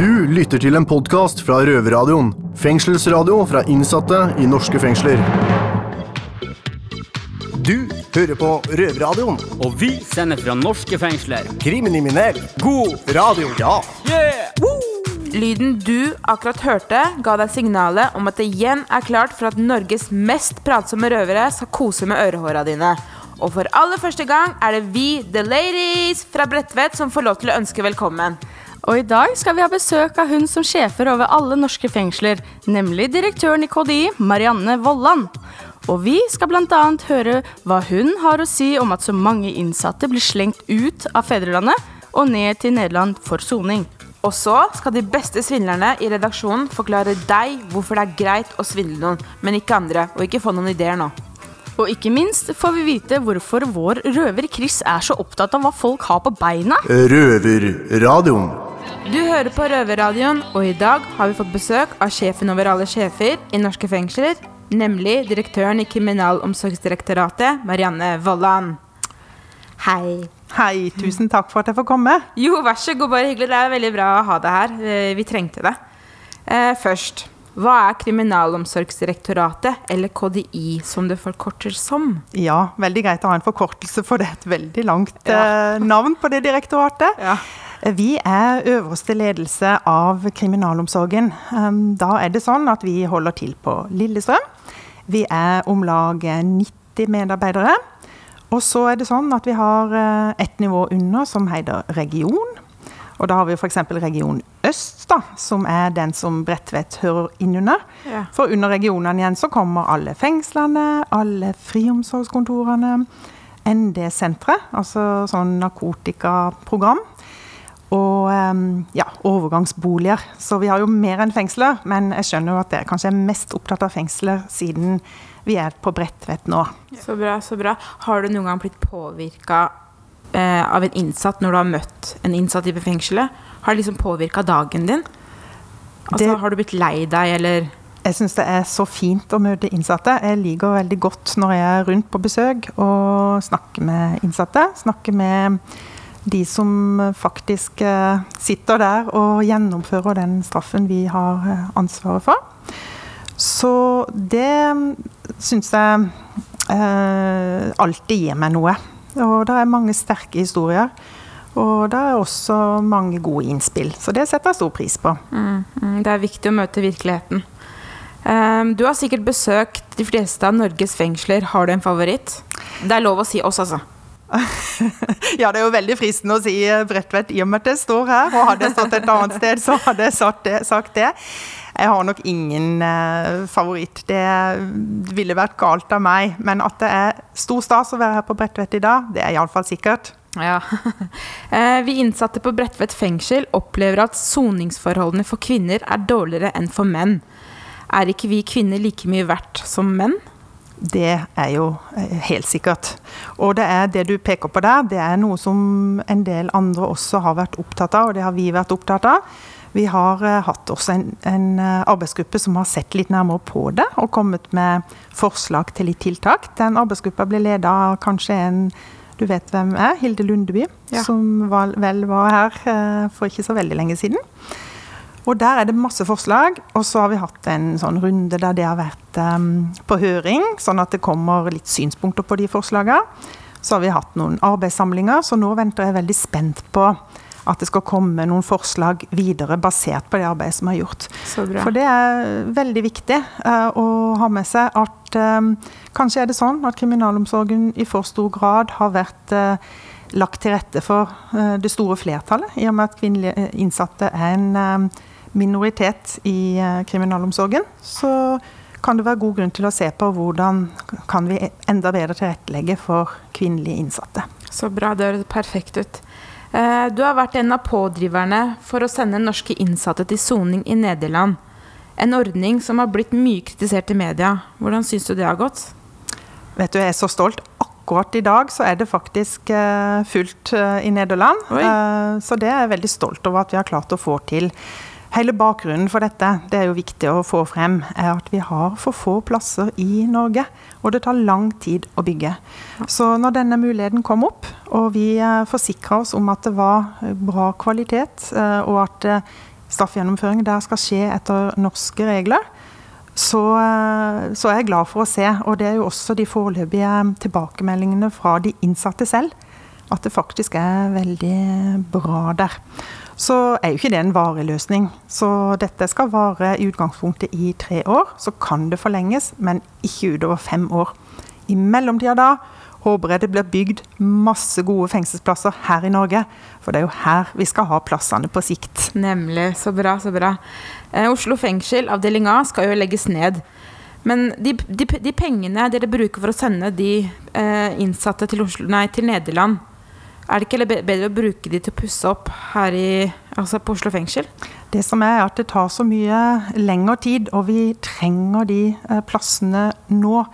Du lytter til en podkast fra Røverradioen. Fengselsradio fra innsatte i norske fengsler. Du hører på Røverradioen. Og vi sender fra norske fengsler. Kriminell. God Radio. Ja. Lyden du akkurat hørte, ga deg signalet om at det igjen er klart for at Norges mest pratsomme røvere skal kose med ørehåra dine. Og for aller første gang er det vi, The Ladies fra Bredtvet, som får lov til å ønske velkommen. Og i dag skal vi ha besøk av hun som sjefer over alle norske fengsler, nemlig direktøren i KDI, Marianne Vollan. Og vi skal bl.a. høre hva hun har å si om at så mange innsatte blir slengt ut av fedrelandet og ned til Nederland for soning. Og så skal de beste svindlerne i redaksjonen forklare deg hvorfor det er greit å svindle noen, men ikke andre, og ikke få noen ideer nå. Og ikke minst får vi vite hvorfor vår røver Chris er så opptatt av hva folk har på beina. Røverradioen. Du hører på Røverradioen, og i dag har vi fått besøk av sjefen over alle sjefer i norske fengsler, nemlig direktøren i Kriminalomsorgsdirektoratet, Marianne Vollan. Hei. Hei, tusen takk for at jeg får komme. Jo, vær så god, bare hyggelig. Det er veldig bra å ha deg her. Eh, Vi trengte det. Eh, først, hva er Kriminalomsorgsdirektoratet, eller KDI, som det forkorter som? Ja, veldig greit å ha en forkortelse, for det er et veldig langt Ja. eh, navn på det direktoratet. Ja. Vi er øverste ledelse av kriminalomsorgen. Um, Da er det sånn at vi holder til på Lillestrøm. Vi er om lag 90 medarbeidere. Og så er det sånn at vi har et ett nivå under som heter region. Og da har vi f.eks. region øst, da, som er den som Bredtvet hører inn under. Ja. For under regionene igjen så kommer alle fengslene, alle friomsorgskontorene, ND-senteret, altså sånn narkotikaprogram, og ja, overgangsboliger. Så vi har jo mer enn fengsler, men jeg skjønner jo at dere kanskje er mest opptatt av fengsler siden vi er på Bredtvet nå. Så bra, så bra. Har du noen gang blitt påvirka eh, av en innsatt når du har møtt en innsatt i fengselet? Har det liksom påvirka dagen din? Altså, Det- Har du blitt lei deg, eller Jeg syns det er så fint å møte innsatte. Jeg liker veldig godt når jeg er rundt på besøk og snakker med innsatte. Snakker med de som faktisk eh, sitter der og gjennomfører den straffen vi har eh, ansvaret for. Så det syns jeg eh, alltid gir meg noe. Og det er mange sterke historier. Og det er også mange gode innspill. Så det setter jeg stor pris på. mm, Det er viktig å møte virkeligheten. Ehm, du har sikkert besøkt de fleste av Norges fengsler. Har du en favoritt? Det er lov å si oss, altså. Ja, det er jo veldig fristende å si eh, Bredtvet i og med at jeg står her. Og hadde jeg stått et annet sted, så hadde jeg sagt det. Sagt det. Jeg har nok ingen eh, favoritt. Det ville vært galt av meg. Men at det er stor stas å være her på Bredtvet i dag, det er iallfall sikkert. Ja. Eh, Vi innsatte på Bredtvet fengsel opplever at soningsforholdene for kvinner er dårligere enn for menn. Er ikke vi kvinner like mye verdt som menn? Det er jo eh, helt sikkert. Og det er det du peker på der, det er noe som en del andre også har vært opptatt av, og det har vi vært opptatt av. Vi har eh, hatt også en, en eh, arbeidsgruppe som har sett litt nærmere på det, og kommet med forslag til litt tiltak. Den arbeidsgruppa ble leda av kanskje en du vet hvem er, Hilde Lundeby, Ja. som var, vel var her for ikke så veldig lenge siden. Og der er det masse forslag, og så har vi hatt en sånn runde der det har vært um, på høring, sånn at det kommer litt synspunkter på de forslagene. Så har vi hatt noen arbeidssamlinger, så nå venter jeg veldig spent på at det skal komme noen forslag videre basert på det arbeidet som er gjort. Så bra. For det er veldig viktig uh, å ha med seg at um, kanskje er det sånn at kriminalomsorgen i for stor grad har vært eh, lagt til rette for eh, det store flertallet, i og med at kvinnelige eh, innsatte er en eh, minoritet i kriminalomsorgen. Så kan det være god grunn til å se på hvordan kan vi enda bedre tilrettelegge for kvinnelige innsatte. Så bra, det høres perfekt ut. Du har vært en av pådriverne for å sende norske innsatte til soning i Nederland. En ordning som har blitt mye kritisert i media. Hvordan syns du det har gått? Vet du, jeg er så stolt. Akkurat i dag så er det faktisk eh, fullt eh, i Nederland. Oi. Eh, så det er jeg veldig stolt over at vi har klart å få til. Hele bakgrunnen for dette, det er jo viktig å få frem, er at vi har for få plasser i Norge. Og det tar lang tid å bygge. Så når denne muligheten kom opp, og vi forsikra oss om at det var bra kvalitet, og at straffegjennomføring der skal skje etter norske regler, så, eh, så, er jeg glad for å se, og det er jo også de foreløpige tilbakemeldingene fra de innsatte selv, at det faktisk er veldig bra der. Så er jo ikke det en varig løsning. Så dette skal vare i utgangspunktet i tre år. Så kan det forlenges, men ikke utover fem år. I mellomtida da håper jeg det blir bygd masse gode fengselsplasser her i Norge. For det er jo her vi skal ha plassene på sikt. Nemlig. Så bra, så bra. Eh, Oslo fengsel, avdeling A, skal jo legges ned. Men de, de, de pengene dere bruker for å sende de eh, innsatte til, Oslo, nei, til Nederland, er det ikke bedre å bruke de til å pusse opp her i, altså på Oslo fengsel? Det som er at det tar så mye lengre tid, og vi trenger de eh, plassene nå.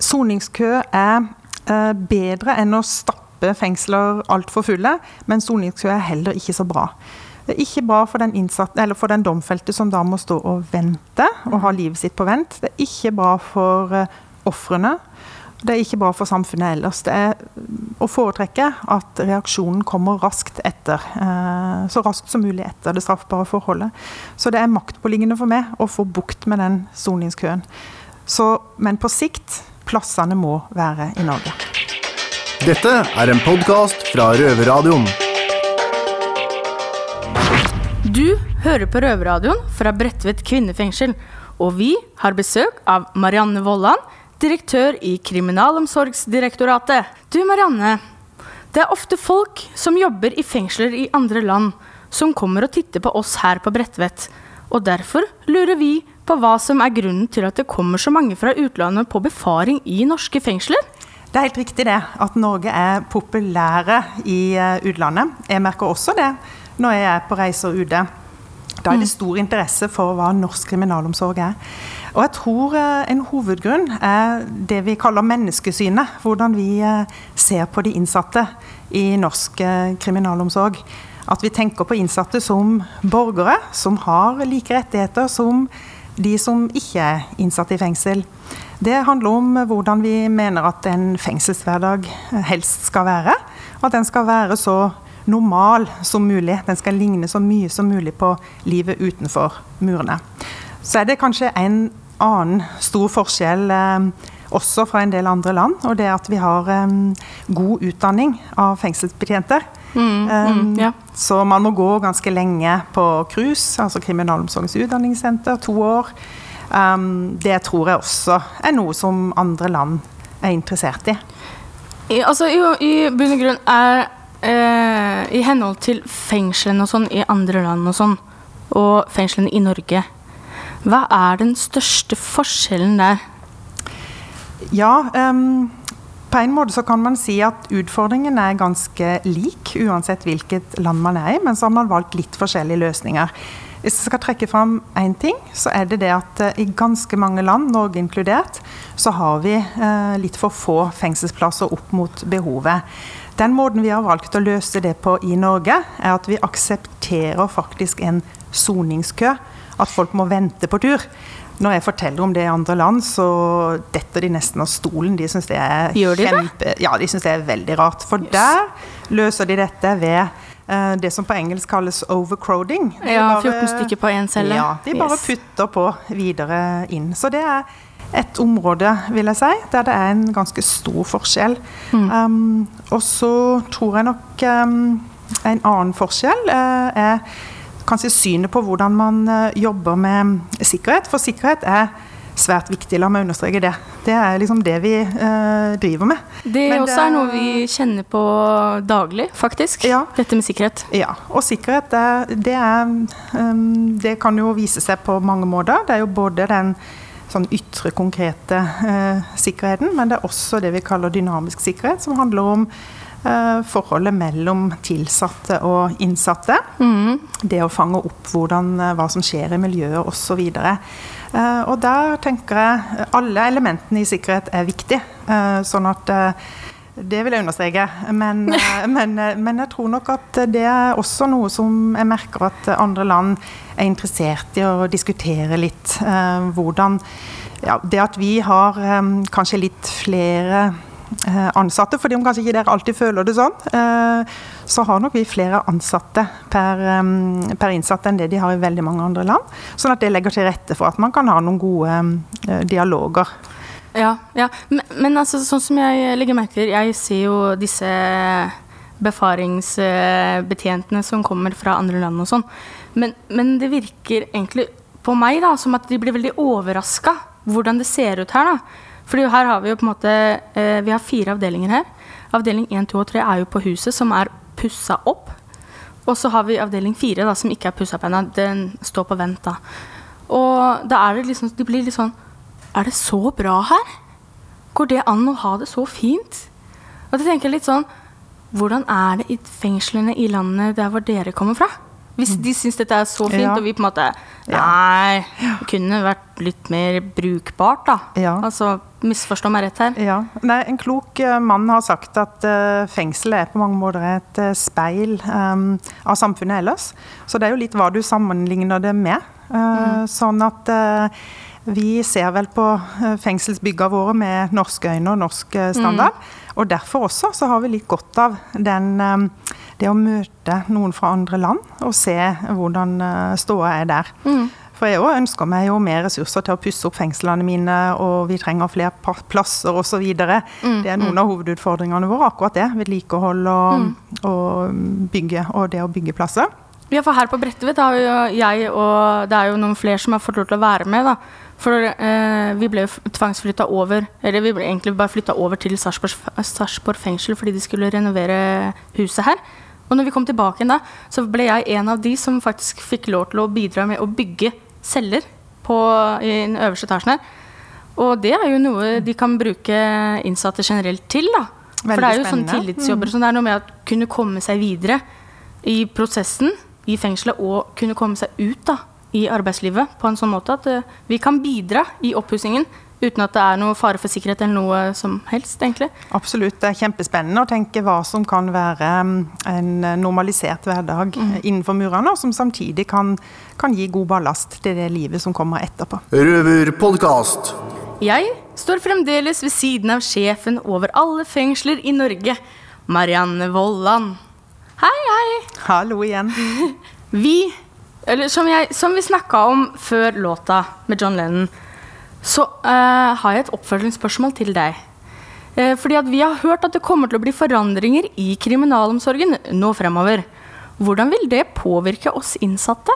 Soningskø er bedre enn å stappe fengsler altfor fulle, men soningskø er heller ikke så bra. Det er ikke bra for den, innsatte, for den domfelte som da må stå og vente og ha livet sitt på vent. Det er ikke bra for uh, ofrene. Det er ikke bra for samfunnet ellers. Det er å foretrekke at reaksjonen kommer raskt etter. Uh, så raskt som mulig etter det straffbare forholdet. Så det er maktpåliggende for meg å få bukt med den soningskøen. Så, men på sikt Plassene må være i Norge. Dette er en podkast fra Røverradioen. Du hører på Røverradioen fra Bredtvet kvinnefengsel. Og vi har besøk av Marianne Vollan, direktør i Kriminalomsorgsdirektoratet. Du Marianne, det er ofte folk som jobber i fengsler i andre land, som kommer og titter på oss her på Bredtvet. Og derfor lurer vi på hva som er grunnen til at det kommer så mange fra utlandet på befaring i norske fengsler? Det er helt riktig det, at Norge er populære i eh, utlandet. Jeg merker også det når jeg er på reiser ute. Da er det mm. stor interesse for hva norsk kriminalomsorg er. Og jeg tror eh, en hovedgrunn er det vi kaller menneskesynet. Hvordan vi eh, ser på de innsatte i norsk kriminalomsorg. At vi tenker på innsatte som borgere som har like rettigheter som de som ikke er innsatt i fengsel. Det handler om hvordan vi mener at en fengselshverdag helst skal være. At den skal være så normal som mulig. Den skal ligne så mye som mulig på livet utenfor murene. Så er det kanskje en annen stor forskjell eh, også fra en del andre land, og det er at vi har eh, god utdanning av fengselsbetjenter. Mm, mm, um, ja. Så man må gå ganske lenge på KRUS, altså Kriminalomsorgens utdanningssenter, to år. Um, det tror jeg også er noe som andre land er interessert i. I, altså, i, i bunn og grunn er eh, I henhold til fengslene og sånn i andre land og sånn, og fengslene i Norge, hva er den største forskjellen der? Ja, um, på en måte så kan man si at utfordringen er ganske lik, uansett hvilket land man er i, men så har man valgt litt forskjellige løsninger. Hvis jeg skal trekke fram én ting, så er det det at uh, i ganske mange land, Norge inkludert, så har vi uh, litt for få fengselsplasser opp mot behovet. Den måten vi har valgt å løse det på i Norge, er at vi aksepterer faktisk en soningskø. At folk må vente på tur. Når jeg forteller om det i andre land, så detter de nesten av stolen. De syns det er Gjør de kjempe, det? Ja, de syns det er veldig rart. For yes. der løser de dette ved uh, det som på engelsk kalles overcrowding. ja, bare, 14 stykker på én celle. Ja, de bare yes. putter på videre inn. Så det er et område, vil jeg si, der det er en ganske stor forskjell. Mm. Um, og så tror jeg nok um, en annen forskjell uh, er kanskje synet på hvordan man eh, jobber med sikkerhet. For sikkerhet er svært viktig. La meg understreke det. Det er liksom det vi uh, driver med. Det Men også det, er noe vi kjenner på daglig, faktisk. Ja, Dette med sikkerhet. Ja. Og sikkerhet, det, det, er, um, det kan jo vise seg på mange måter. Det er jo både den sånn ytre, konkrete eh, sikkerheten, men det er også det vi kaller dynamisk sikkerhet, som handler om Eh, forholdet mellom tilsatte og innsatte. Mm. Det å fange opp hvordan, eh, hva som skjer i miljøet osv. Uh, og der tenker jeg alle elementene i sikkerhet er viktig. sånn at det vil jeg understreke. Men, men, men, jeg tror nok at det er også noe som jeg merker at andre land er interessert i å diskutere litt. hvordan ja, Det at vi har kanskje litt flere eh, ansatte, fordi om kanskje ikke dere alltid føler det sånn, eh, så har nok vi flere ansatte per, eh, per innsatt enn det de har i veldig mange andre land. Sånn at det legger til rette for at man kan ha noen gode eh, dialoger. Ja, ja. Men, men altså, sånn som jeg legger merke til, jeg ser jo disse befaringsbetjentene som kommer fra andre land og sånn. Men, men det virker egentlig på meg da, som at de blir veldig overraska hvordan det ser ut her. da. Fordi her har vi jo på en måte eh, Vi har fire avdelinger her. Avdeling 1, 2 og 3 er jo på huset, som er pussa opp. Og så har vi avdeling 4, da, som ikke er pussa opp ennå. Den står på vent, da. Og da er det liksom De blir litt sånn Er det så bra her? Går det an å ha det så fint? Og da tenker jeg litt sånn Hvordan er det i fengslene i landet der hvor dere kommer fra? Hvis de syns dette er så fint, Ja. og vi på en måte Nei, det kunne vært litt mer brukbart, da. Ja. Altså, misforstå meg rett her. Ja. Nei, en klok eh, mann har sagt at uh, fengselet er på mange måter et eh, speil um, av samfunnet ellers. Så det er jo litt hva du sammenligner det med. Eh, Sånn at eh, vi ser vel på uh, fengselsbyggene våre med norske øyne og norsk standard. standard. Og derfor også så har vi litt godt av den, eh, det å møte noen fra andre land og se hvordan ståa er der. For jeg òg ønsker meg jo mer ressurser til å pusse opp fengslene mine, og vi trenger flere plasser osv. Mm, Det er noen av hovedutfordringene våre, akkurat det. Vedlikehold og, Mm. og bygge, og det å bygge plasser. Ja, for her på Bredtvet har jo jeg og det er jo noen flere som har fått lov til å være med. da. For eh, vi ble tvangsflytta over Eller vi ble egentlig bare flytta over til Sarpsborg Sarpsborg fengsel fordi de skulle renovere huset her. Og når vi kom tilbake igjen da, så ble jeg en av de som faktisk fikk lov til å bidra med å bygge celler på, i den øverste etasjen her. Og det er jo noe de kan bruke innsatte generelt til. da. For det er jo sånne tillitsjobber Mm. Så Det er noe med å kunne komme seg videre i prosessen i fengselet og kunne komme seg ut da, i arbeidslivet på en sånn måte at eh, vi kan bidra i oppussingen uten at det er noe fare for sikkerhet eller noe som helst, egentlig. Absolutt. Det er kjempespennende å tenke hva som kan være mm, en normalisert hverdag Mm. eh, innenfor murene, og som samtidig kan, kan gi god ballast til det livet som kommer etterpå. Røverpodkast. Jeg står fremdeles ved siden av sjefen over alle fengsler i Norge, Marianne Vollan. Hei, hei! Hallo igjen. Vi, eller som, jeg, som vi snakka om før låta med John Lennon, så uh, har jeg et oppfølgingsspørsmål til deg. Uh, fordi at vi har hørt at det kommer til å bli forandringer i kriminalomsorgen nå fremover. Hvordan vil det påvirke oss innsatte?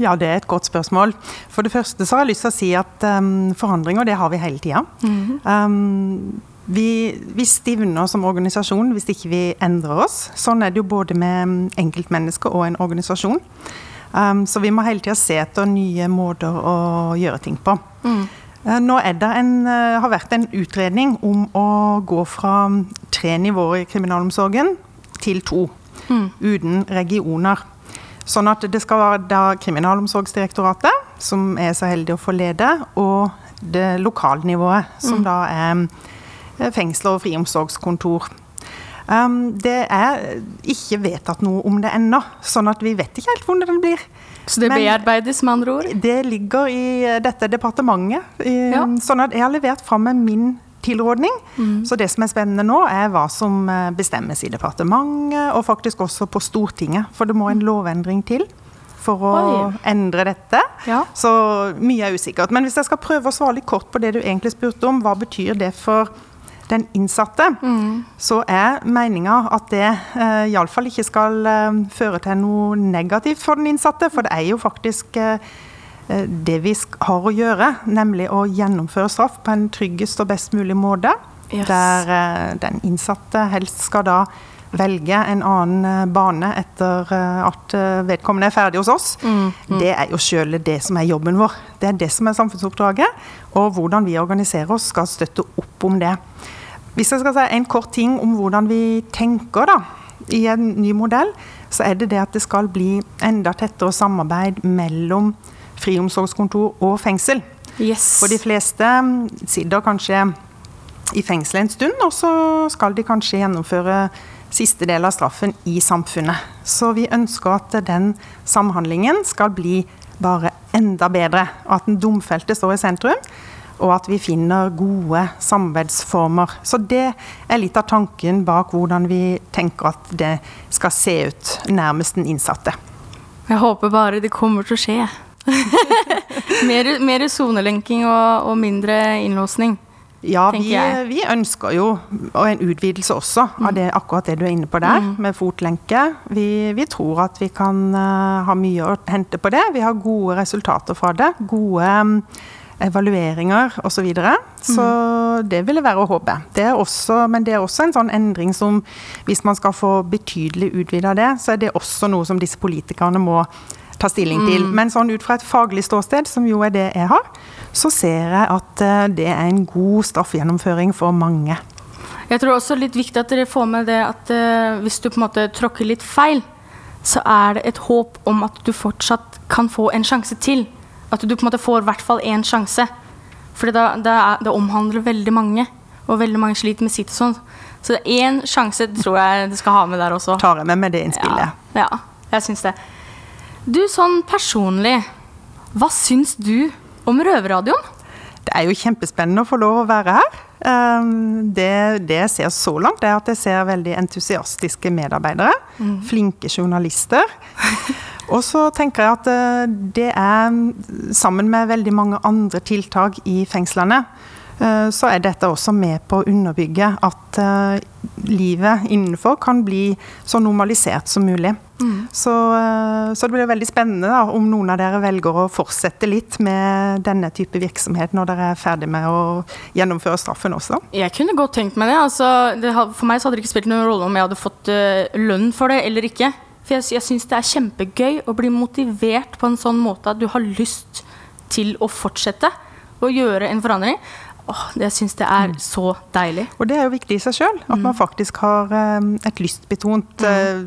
Ja, det er et godt spørsmål. For det første så har jeg lyst til å si at um, forandringer, det har vi hele tida. um, vi, vi stivner som organisasjon hvis ikke vi endrer oss. Sånn er det jo både med um, enkeltmennesker og en organisasjon. Um, så vi må hele tida se etter nye måter å gjøre ting på. Eh, Nå er det en, eh, har vært en utredning om å gå fra tre nivåer i kriminalomsorgen til to, uten regioner. Sånn at det skal være da Kriminalomsorgsdirektoratet, som er så heldig å få lede, og det lokalnivået, som da er eh, fengsler og friomsorgskontor. Um, det er ikke vedtatt noe om det ennå, sånn at vi vet ikke helt hvordan det blir. Så det Men- bearbeides med andre ord? Det ligger i eh, dette departementet. i- Ja. Sånn at jeg har levert fram med min tilrådning. Så det som er spennende nå, er hva som eh, bestemmes i departementet, og faktisk også på Stortinget. For det må en lovendring til for å Oi. endre dette. Ja. Så mye er usikkert. Men hvis jeg skal prøve å svare litt kort på det du egentlig spurte om, hva betyr det for den innsatte, så er meninga at det eh, iallfall ikke skal eh, føre til noe negativt for den innsatte. For det er jo faktisk eh, eh, det vi har å gjøre, nemlig å gjennomføre straff på en tryggest og best mulig måte. Yes. Der eh, den innsatte helst skal da velge en annen eh, bane etter eh, at vedkommende er ferdig hos oss. Det er jo sjøl det som er jobben vår. Det er det som er samfunnsoppdraget. Og hvordan vi organiserer oss skal støtte opp om det. Hvis jeg skal si en kort ting om hvordan vi tenker da, i en ny modell, så er det det at det skal bli enda tettere samarbeid mellom friomsorgskontor og fengsel. Yes. For de fleste mm, sitter kanskje i fengsel en stund, og så skal de kanskje gjennomføre siste del av straffen i samfunnet. Så vi ønsker at den samhandlingen skal bli bare enda bedre. At den domfelte står i sentrum. Og at vi finner gode samarbeidsformer. Så det er litt av tanken bak hvordan vi tenker at det skal se ut nærmest den innsatte. Jeg håper bare det kommer til å skje. mer, mer sonelenking og, og mindre innlåsning. Ja, vi, vi ønsker jo og en utvidelse også av det, akkurat det du er inne på der, med fotlenke. Vi, vi tror at vi kan uh, ha mye å hente på det. Vi har gode resultater fra det. Gode mm, evalueringer osv. Så, videre. så det ville være å håpe. Det er også, men det er også en sånn endring som hvis man skal få betydelig utvida det, så er det også noe som disse politikerne må ta stilling til. Men sånn ut fra et faglig ståsted, som jo er det jeg har, så ser jeg at eh, det er en god straffegjennomføring for mange. Jeg tror også litt viktig at dere får med det at uh, hvis du på en måte tråkker litt feil, så er det et håp om at du fortsatt kan få en sjanse til. At du på en måte får i hvert fall én sjanse. For det, det, er- det omhandler veldig mange, og veldig mange sliter med sitt og sånn. Så én sjanse tror jeg du skal ha med der også. Tar jeg med med det innspillet. Ja, ja jeg syns det. Du, sånn personlig, hva syns du om Røverradioen? Det er jo kjempespennende å få lov å være her. Um, Det, det jeg ser så langt, er at jeg ser veldig entusiastiske medarbeidere. Flinke journalister. Og så tenker jeg at eh, det er, sammen med veldig mange andre tiltak i fengslene, eh, så er dette også med på å underbygge at eh, livet innenfor kan bli så normalisert som mulig. Så, eh, så det blir veldig spennende da, om noen av dere velger å fortsette litt med denne type virksomhet når dere er ferdig med å gjennomføre straffen også. Jeg kunne godt tenkt meg det. Altså, det for meg så hadde det ikke spilt noen rolle om jeg hadde fått lønn for det eller ikke. For jeg, jeg syns det er kjempegøy å bli motivert på en sånn måte at du har lyst til å fortsette å gjøre en forandring. Åh, det syns jeg er så deilig. Og det er jo viktig i seg sjøl, at man faktisk har um, et lystbetont eh,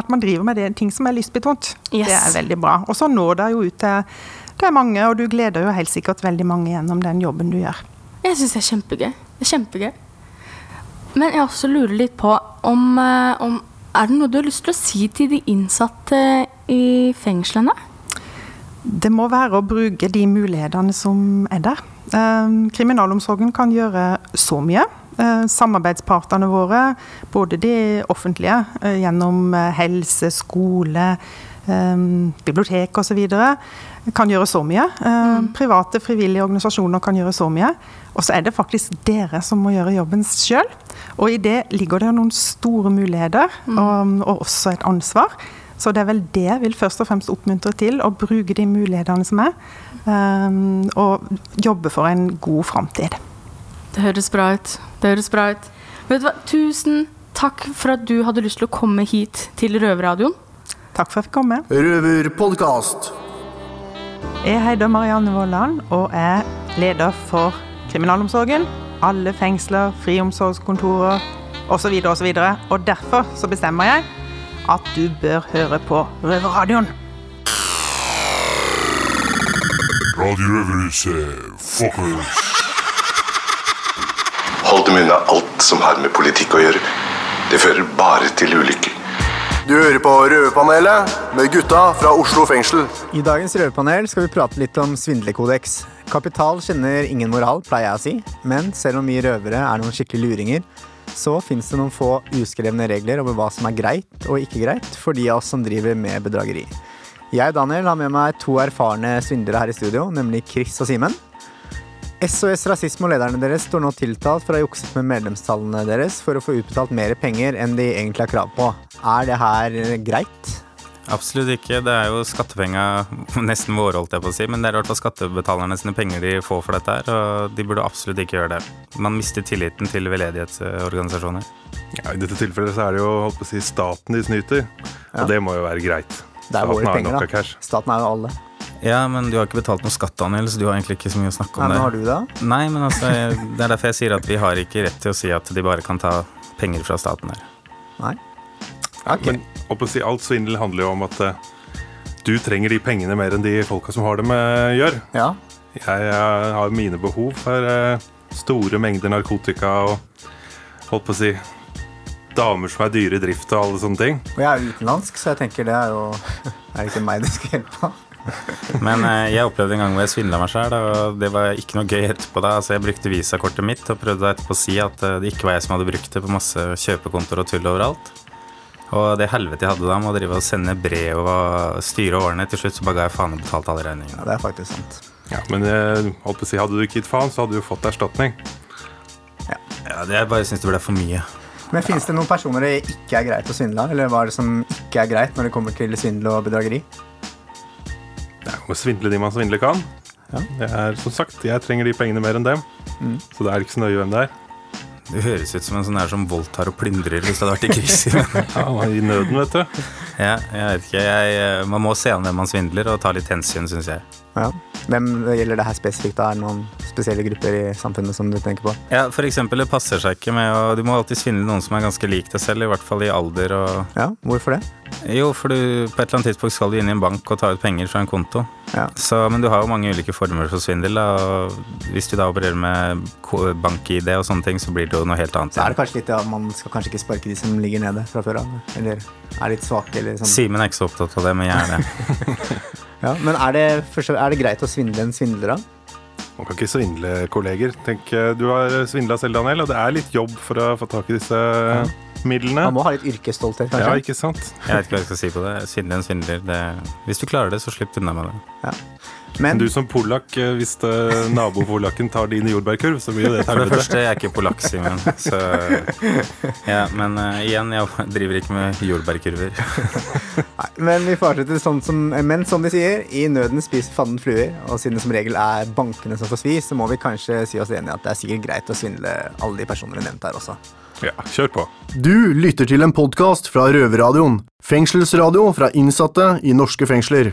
At man driver med det, ting som er lystbetont. Yes. Det er veldig bra. Og så når det jo ut til, til mange, og du gleder jo helt sikkert veldig mange gjennom den jobben du gjør. Jeg syns det er kjempegøy. Det er kjempegøy. Men jeg også lurer litt på om, eh, om Er det noe du har lyst til å si til de innsatte i fengslene? Det må være å bruke de mulighetene som er der. Eh, kriminalomsorgen kan gjøre så mye. Samarbeidspartene våre, både de offentlige eh, gjennom eh, helse, skole, eh, bibliotek osv., kan gjøre så mye. Eh, Private, frivillige organisasjoner kan gjøre så mye. Og så er det faktisk dere som må gjøre jobben sjøl. Og i det ligger det noen store muligheter, og, og også et ansvar. Så det er vel det jeg vil først og fremst oppmuntre til, å bruke de mulighetene som er, um, og jobbe for en god framtid. Det høres bra ut. Det høres bra ut. Vet du hva? Tusen takk for at du hadde lyst til å komme hit til Røverradioen. Takk for at jeg fikk komme. Røverpodkast. Jeg heter Marianne Vollan og er leder for kriminalomsorgen, alle fengsler, friomsorgskontorer osv. osv. Og og derfor så bestemmer jeg at du bør høre på Røverradioen. Radio Røverhuset, fuckers. Hold dem unna alt som har med politikk å gjøre. Det fører bare til ulykker. Du hører på Røverpanelet med gutta fra Oslo fengsel. I dagens røverpanel skal vi prate litt om svindlerkodeks. Kapital kjenner ingen moral, pleier jeg å si. Men selv om vi røvere er noen skikkelig luringer, så fins det noen få uskrevne regler over hva som er greit og ikke greit for de av oss som driver med bedrageri. Jeg Daniel, har med meg to erfarne svindlere her i studio, nemlig Chris og Simen. SOS Rasisme og lederne deres står nå tiltalt for å ha jukset med medlemstallene deres for å få utbetalt mer penger enn de egentlig har krav på. Er det her greit? Absolutt ikke. Det er jo skattepenga nesten våre, holdt jeg på å si. Men det er i hvert fall skattebetalerne sine penger de får for dette her, og de burde absolutt ikke gjøre det. Man mister tilliten til veldedighetsorganisasjoner. Ja, I dette tilfellet så er det jo holdt på å si, staten de snyter, Ja. og det må jo være greit. Det er Staten våre penger, da. cash. Staten er jo alle. Ja, men du har ikke betalt noe skatt, Daniel, så du har egentlig ikke så mye å snakke om Nei, men har du det? Nei, men altså, jeg- det er derfor jeg sier at vi har ikke rett til å si at de bare kan ta penger fra staten her. Nei? Ok. Men å si, alt svindel handler jo om at uh, du trenger de pengene mer enn de folka som har dem, uh, gjør. Ja. Jeg, jeg har mine behov for uh, store mengder narkotika og holdt på å si damer som er dyre i drift og alle sånne ting. Og jeg er utenlandsk, så jeg tenker det er jo Er det ikke meg du skal hjelpe? Men eh, jeg opplevde en gang hvor jeg svindla meg sjøl, og det var ikke noe gøy etterpå da. Altså, jeg brukte visakortet mitt og prøvde etterpå å si at eh, det ikke var jeg som hadde brukt det på masse kjøpekontoer og tull overalt. Og det helvete jeg hadde da med å drive og sende brev og styre årene, til slutt så bare ga jeg faen og betalte alle regningene. Ja, det er faktisk sant. Ja, men jeg holdt på å si, hadde du ikke gitt faen, så hadde du fått erstatning. Ja, det, jeg bare syns det ble for mye. Men finnes det noen personer det ikke er greit å svindle av? Eller hva er det som ikke er greit når det kommer til svindel og bedrageri? Å svindle de man svindle kan. Ja. Det er, som sagt, jeg trenger de pengene mer enn dem. Mm. Så det er ikke så nøye hvem det er. Det høres ut som en sånn her som voldtar og plyndrer hvis det hadde vært i krise. Ja, I nøden, vet du. ja, jeg vet ikke. Jeg, man må se an hvem man svindler, og ta litt hensyn, syns jeg. Ja. Hvem gjelder det her spesifikt? Er det noen spesielle grupper i samfunnet som du tenker på? Ja, for eksempel, det passer seg ikke med å Du må alltid svindle noen som er ganske lik deg selv, i hvert fall i alder og Ja, Hvorfor det? Jo, for du, på et eller annet tidspunkt skal du inn i en bank og ta ut penger fra en konto. Ja. Så, men du har jo mange ulike former for svindel, da, og hvis du da opererer med bank-ID og sånne ting, så blir det jo noe helt annet. Så er det kanskje litt at man skal kanskje ikke sparke de som ligger nede fra før av? Eller er litt svake, eller sånn? Simen er ikke så opptatt av det, men jeg er det. Ja, men er det, er det greit å svindle en svindler, da? Man kan ikke svindle kolleger. Tenk, eh, Du har svindla selv, Daniel, og det er litt jobb for å få tak i disse midlene. Man må ha litt yrkesstolthet, Ja, ikke sant? Jeg vet ikke hva jeg skal si på det. Svindle en svindler. Det, hvis du klarer det, så slipp unna med det. Men Du som polakk, eh, hvis eh, nabopolakken tar din jordbærkurv, så blir jo det et For det første, jeg er ikke polakk, Simen. Ja, men uh, igjen, jeg driver ikke med jordbærkurver. Nei, men vi fortsetter sånn som Men som de sier, i nøden spiser fanden fluer. Og siden det som regel er bankene som får svi, så må vi kanskje si oss enig i at det er sikkert greit å svindle alle de personene vi nevnte her også. Ja, kjør på. Du lytter til en podkast fra Røverradioen. Fengselsradio fra innsatte i norske fengsler.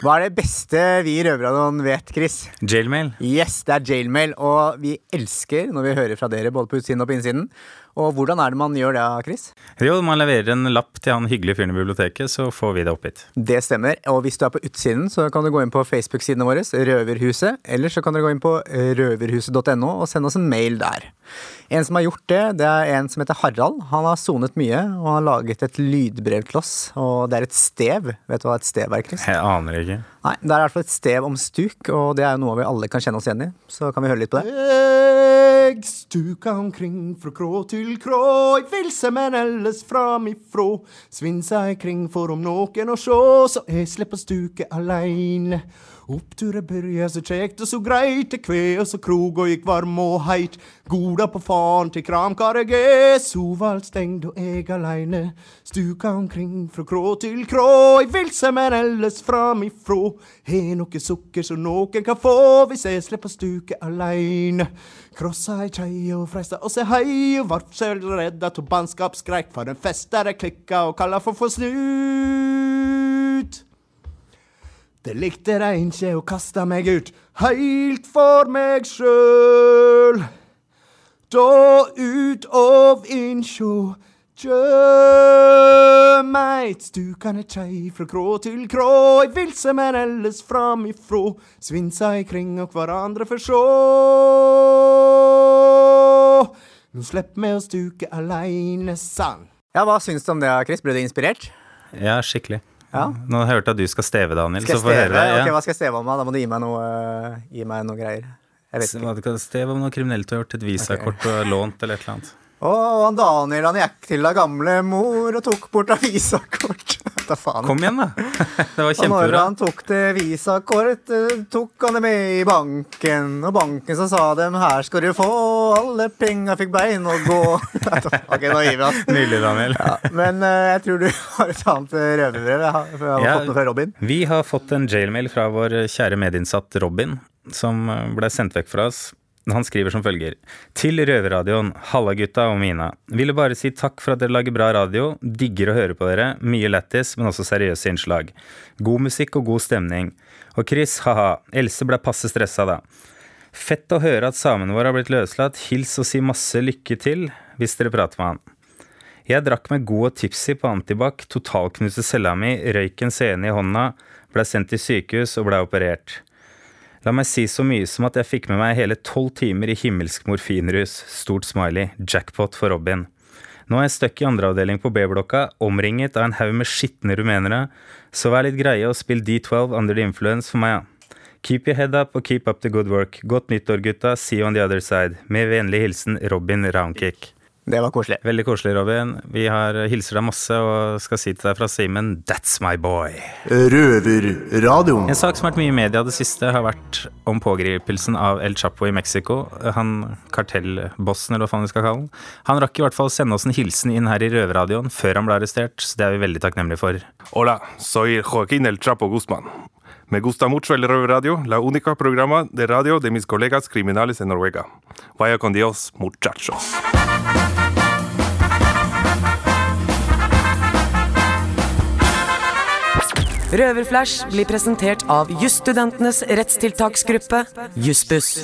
Hva er det beste vi i Røverradioen vet, Chris? Jailmail. Yes, det er jailmail, og vi elsker når vi hører fra dere både på utsiden og på innsiden. Og hvordan er det man gjør det, Chris? Jo, man leverer en lapp til han hyggelige fyren i biblioteket, så får vi det opp hit. Det stemmer. Og hvis du er på utsiden, så kan du gå inn på Facebook-sidene våre, Røverhuset. Eller så kan dere gå inn på røverhuset.no og sende oss en mail der. En som har gjort det, det er en som heter Harald. Han har sonet mye, og han har laget et lydbrev til oss. Og det er et stev. Vet du hva et stev er, Chris? Jeg aner ikke. Nei, det er i hvert fall et stev om stuk, og det er jo noe vi alle kan kjenne oss igjen i. Så kan vi høre litt på det. Eg stuka omkring fra krå til krå, eg vilse, men ellers framifrå. Svinsa jeg kring for om noen å sjå, så jeg slipper stuke aleine. Oppturet byrja så kjekt og så greit, til kve og så krog og gikk varm og heit. Goda på faen til kramkar eg er, sovalt stengd og eg aleine. Stuka omkring fra krå til krå, eg vilse, men ellers framifrå. Har noe sukker som noen kan få, hvis jeg slipper stuke aleine. Krossa ei kjei og freista og se hei, og vart sjøl redda to bannskap skreik for en fest der jeg klikka og kalla for for snut. Det likte dei ikke og kasta meg ut, heilt for meg sjøl. Da ut av innsjå Kjømeit stukande kjei fra krå til krå, ei vilse, men ellers framifrå, svinsa i kring og hverandre for sjå. Nå slepp me å stuke aleine, sann. Ja, Hva syns du om det, Chris? Ble du inspirert? Ja, skikkelig. Ja. Nå hørte jeg at du skal steve, Daniel. Skal jeg så få høre steve? Ok, Hva skal jeg steve om? da? Da må du gi meg noe, uh, gi meg noe greier. Jeg vet ikke. Hva du kan steve om noe kriminelt du har gjort, et visakort du har lånt, eller et eller annet. Å, han Daniel han gikk til da gamle mor og tok bort avisakort. Da faen. Kom igjen, da! Det var Og når han tok det visakort, eh, tok han det med i banken. Og banken så sa dem her skal du få, alle penga fikk bein å gå. ok, nå gir vi oss. Nydelig, Daniel. Ja, men eh, jeg tror du har et annet eh, røverbrev. Jeg har, jeg har Ja. fått noe fra Robin. Vi har fått en jailmail fra vår kjære medinnsatt Robin, som ble sendt vekk fra oss. Han skriver som følger. Til Røverradioen, halla gutta og Mina. Ville bare si takk for at dere lager bra radio. Digger å høre på dere. Mye lættis, men også seriøse innslag. God musikk og god stemning. Og Chris, ha-ha. Else ble passe stressa da. Fett å høre at samene våre har blitt løslatt. Hils og si masse lykke til hvis dere prater med han. Jeg drakk meg god og tipsy på antibac, totalknuste cella mi, røyk en scene i hånda, ble sendt til sykehus og ble operert. La meg si så mye som at jeg fikk med meg hele tolv timer i himmelsk morfinrus. Stort smiley. Jackpot for Robin. Nå er jeg stuck i andreavdeling på B-blokka, omringet av en haug med skitne rumenere, så vær litt greie og spill D12 under the influence for meg, ja. Keep your head up og keep up the good work. Godt nyttår, gutta. See you on the other side. Med vennlig hilsen Robin Roundkick. Det var koselig. Veldig koselig, Robin. Vi har hilser deg masse og skal si til deg fra Simen That's my boy. Røverradioen. En sak som har vært mye i media det siste, har vært om pågripelsen av El Chapo i Mexico. Han kartellbossen, eller hva faen vi skal kalle han. Han rakk i hvert fall sende oss en hilsen inn her i Røverradioen før han ble arrestert, så det er vi veldig takknemlige for. Hola, soy Joaquín El Chapo Guzman. Me gusta mucho el Røver Radio, la única programa de radio de mis colegas criminales en Noruega. Vaya con Dios, muchachos. Røverflash blir presentert av jusstudentenes rettstiltaksgruppe, Jussbuss.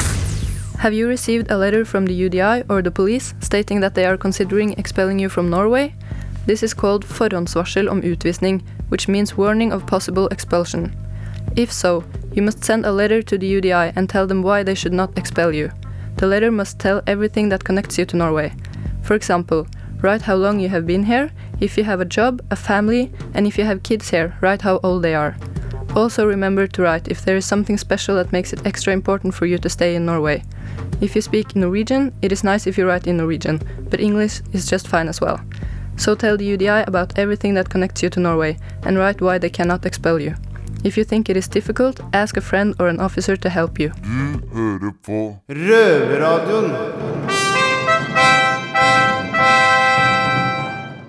Have you received a letter from the UDI or the police stating that they are considering expelling you from Norway? This is called forhåndsvarsel om utvisning, which means warning of possible expulsion. If so, you must send a letter to the UDI and tell them why they should not expel you. The letter must tell everything that connects you to Norway. For example, write how long you have been here, if you have a job, a family, and if you have kids here, write how old they are. Also remember to write if there is something special that makes it extra important for you to stay in Norway. If you speak Norwegian, it is nice if you write in Norwegian, but English is just fine as well. So tell the UDI about everything that connects you to Norway and write why they cannot expel you. If you think it is difficult, ask a friend or an officer to help you. Du hører på Røverradioen.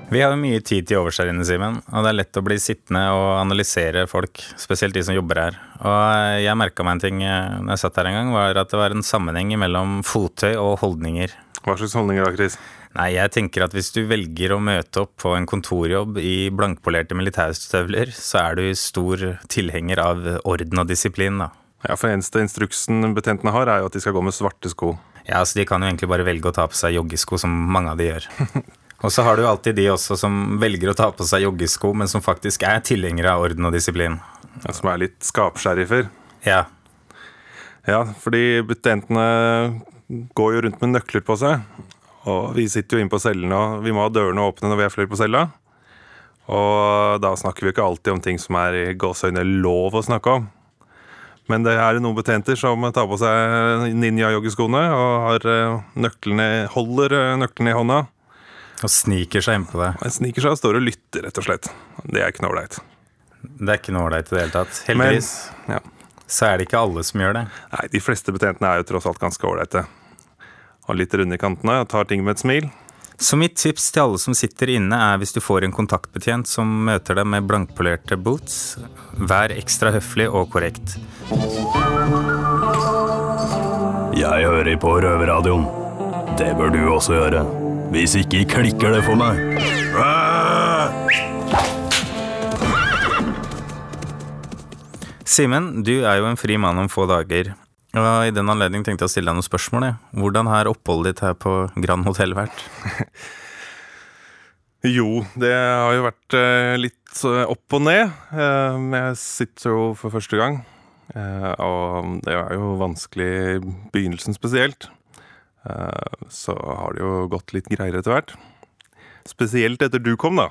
Vi har jo mye tid til overs her inne, Simen, og det er lett å bli sittende og analysere folk, spesielt de som jobber her. Og jeg merka meg en ting eh, når jeg satt her en gang, var at det var en sammenheng mellom fottøy og holdninger. Hva slags holdninger da, Chris? Nei, jeg tenker at hvis du velger å møte opp på en kontorjobb i blankpolerte militærstøvler, så er du stor tilhenger av orden og disiplin, da. Ja, for eneste instruksen betjentene har, er jo at de skal gå med svarte sko. Ja, så de kan jo egentlig bare velge å ta på seg joggesko, som mange av de gjør. Og så har du alltid de også som velger å ta på seg joggesko, men som faktisk er tilhengere av orden og disiplin. Ja, som er litt skapsjerifer. Ja. Ja, fordi betjentene går jo rundt med nøkler på seg. Og vi sitter jo inne på cellene, og vi må ha dørene åpne når vi er flere på cella. Og da snakker vi ikke alltid om ting som er i gåseøyne lov å snakke om. Men det er noen betjenter som tar på seg ninja-joggeskoene og har eh, nøklene, holder eh, nøklene i hånda. Og sniker seg innpå det. Han sniker seg og står og lytter, rett og slett. Det er ikke noe ålreit. Det er ikke noe ålreit i det hele tatt. Heldigvis ja. så er det ikke alle som gjør det. Nei, de fleste betjentene er jo tross alt ganske ålreite. Har litt runde i kantene og tar ting med et smil. Så mitt tips til alle som sitter inne, er hvis du får en kontaktbetjent som møter deg med blankpolerte boots, vær ekstra høflig og korrekt. Jeg hører på Røverradioen. Det bør du også gjøre. Hvis ikke klikker det for meg. Simen, du er jo en fri mann om få dager. Og I den anledning tenkte jeg å stille deg noen spørsmål. jeg. Hvordan har oppholdet ditt her på Grand Hotell vært? Jo, det har jo vært eh, litt eh, opp og ned. Eh, jeg sitter jo for første gang. Eh, og det er jo vanskelig i begynnelsen spesielt. Eh, så har det jo gått litt greiere etter hvert. Spesielt etter du kom, da.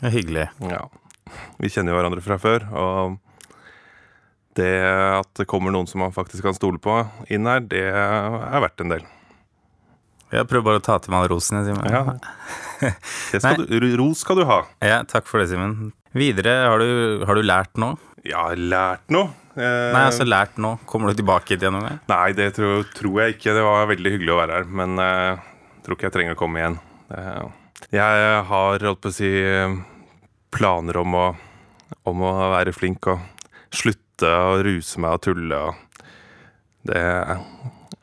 Det er hyggelig. Ja. Vi kjenner jo hverandre fra før, og det at det kommer noen som man faktisk kan stole på inn her, det er verdt en del. Jeg prøver bare å ta til meg all rosen. Simen. Ja. Skal du, ros skal du ha. Ja, takk for det, Simen. Videre, har du, har du lært noe? Ja, lært noe? Eh, Nei, altså lært nå. Kommer du tilbake hit igjen gang? Nei, det tror, tror jeg ikke. Det var veldig hyggelig å være her, men eh, jeg tror ikke jeg trenger å komme igjen. Eh, jeg har holdt på å si planer om å, om å være flink og slutte å ruse meg og tulle og det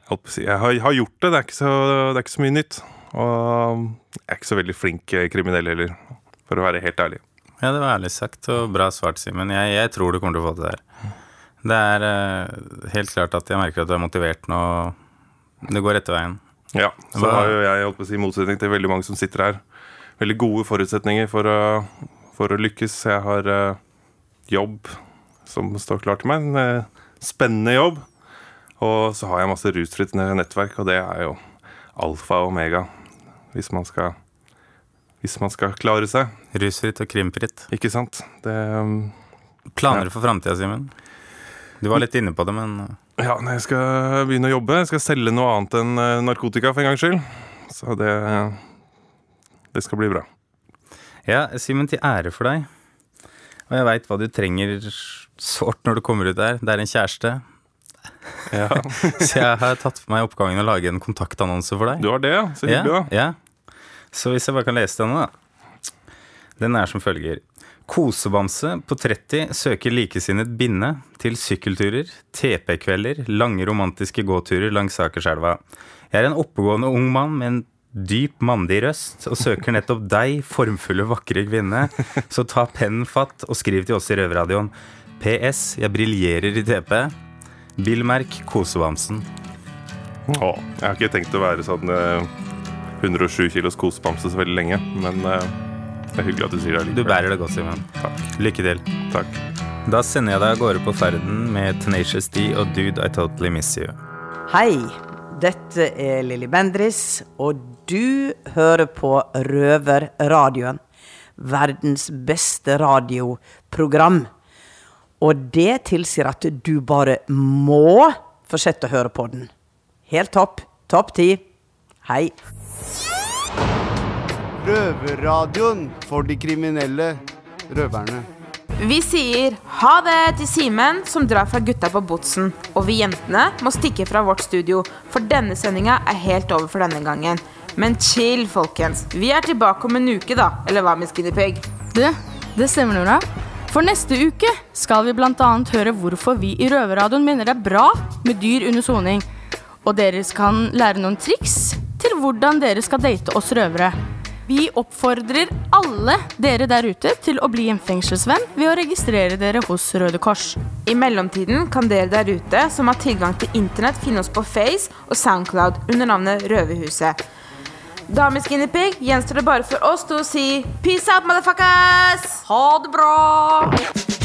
holdt på å si, Jeg har, har gjort det, det er, ikke så, det er ikke så mye nytt. Og jeg er ikke så veldig flink kriminell heller, for å være helt ærlig. Ja, det var ærlig sagt og bra svart, Simen. Jeg, jeg tror du kommer til å få det der. Det er uh, helt klart at jeg merker at du er motivert nå. Det går rette veien. Ja, så Hva- har jo jeg holdt på å si, motsetning til veldig mange som sitter her, veldig gode forutsetninger for å, for å lykkes. Jeg har uh, jobb som står klar til meg, en uh, spennende jobb. Og så har jeg masse rusfritt nettverk, og det er jo alfa og omega hvis man skal hvis man skal klare seg. Rusfritt og krimfritt. Ikke sant. Det um, Planer ja. for framtida, Simen? Du var litt inne på det, men Ja, når jeg skal begynne å jobbe, jeg skal selge noe annet enn eh, narkotika for en gangs skyld. Så det Det skal bli bra. Ja, Simen, til ære for deg. Og jeg veit hva du trenger sårt når du kommer ut der. Det er en kjæreste. Ja. så jeg har tatt for meg oppgaven å lage en kontaktannonse for deg. Du har det? Så hyggelig, da. Ja, ja. Så hvis jeg bare kan lese denne, da. Den er som følger. Kosebamse på 30 søker likesinnet binde til sykkelturer, TP-kvelder, lange romantiske gåturer langs Akerselva. Jeg er en oppegående ung mann med en dyp mandig røst og søker nettopp deg, formfulle, vakre kvinne. Så ta pennen fatt og skriv til oss i Røverradioen. PS. Jeg briljerer i TP. Billmerk Kosebamsen. Å, jeg har ikke tenkt å være sånn eh, 107 kilos kosebamse så veldig lenge, men eh, det er hyggelig at du sier det Du bærer det godt, Simen. Lykke til. Takk. Da sender jeg deg av gårde på ferden med Tenacious D og Dude I Totally Miss You. Hei, dette er Lilly Bendris, og du hører på Røverradioen. Verdens beste radioprogram. Og det tilsier at du bare må fortsette å høre på den. Helt topp. Topp ti. Hei. Røverradioen for de kriminelle røverne. Vi sier ha det til Simen, som drar fra gutta på Botsen. Og vi jentene må stikke fra vårt studio, for denne sendinga er helt over for denne gangen. Men chill, folkens. Vi er tilbake om en uke, da. Eller hva med Skinny Pig? Det, det stemmer, Nora. For neste uke skal vi bl.a. høre hvorfor vi i Røverradioen mener det er bra med dyr under soning. Og dere kan lære noen triks til hvordan dere skal date oss røvere. Vi oppfordrer alle dere der ute til å bli en fengselsvenn ved å registrere dere hos Røde Kors. I mellomtiden kan dere der ute som har tilgang til internett, finne oss på Face og Soundcloud under navnet Røverhuset. Da med Skinny Pig gjenstår det bare for oss til å si peace out, motherfuckers! Ha det bra!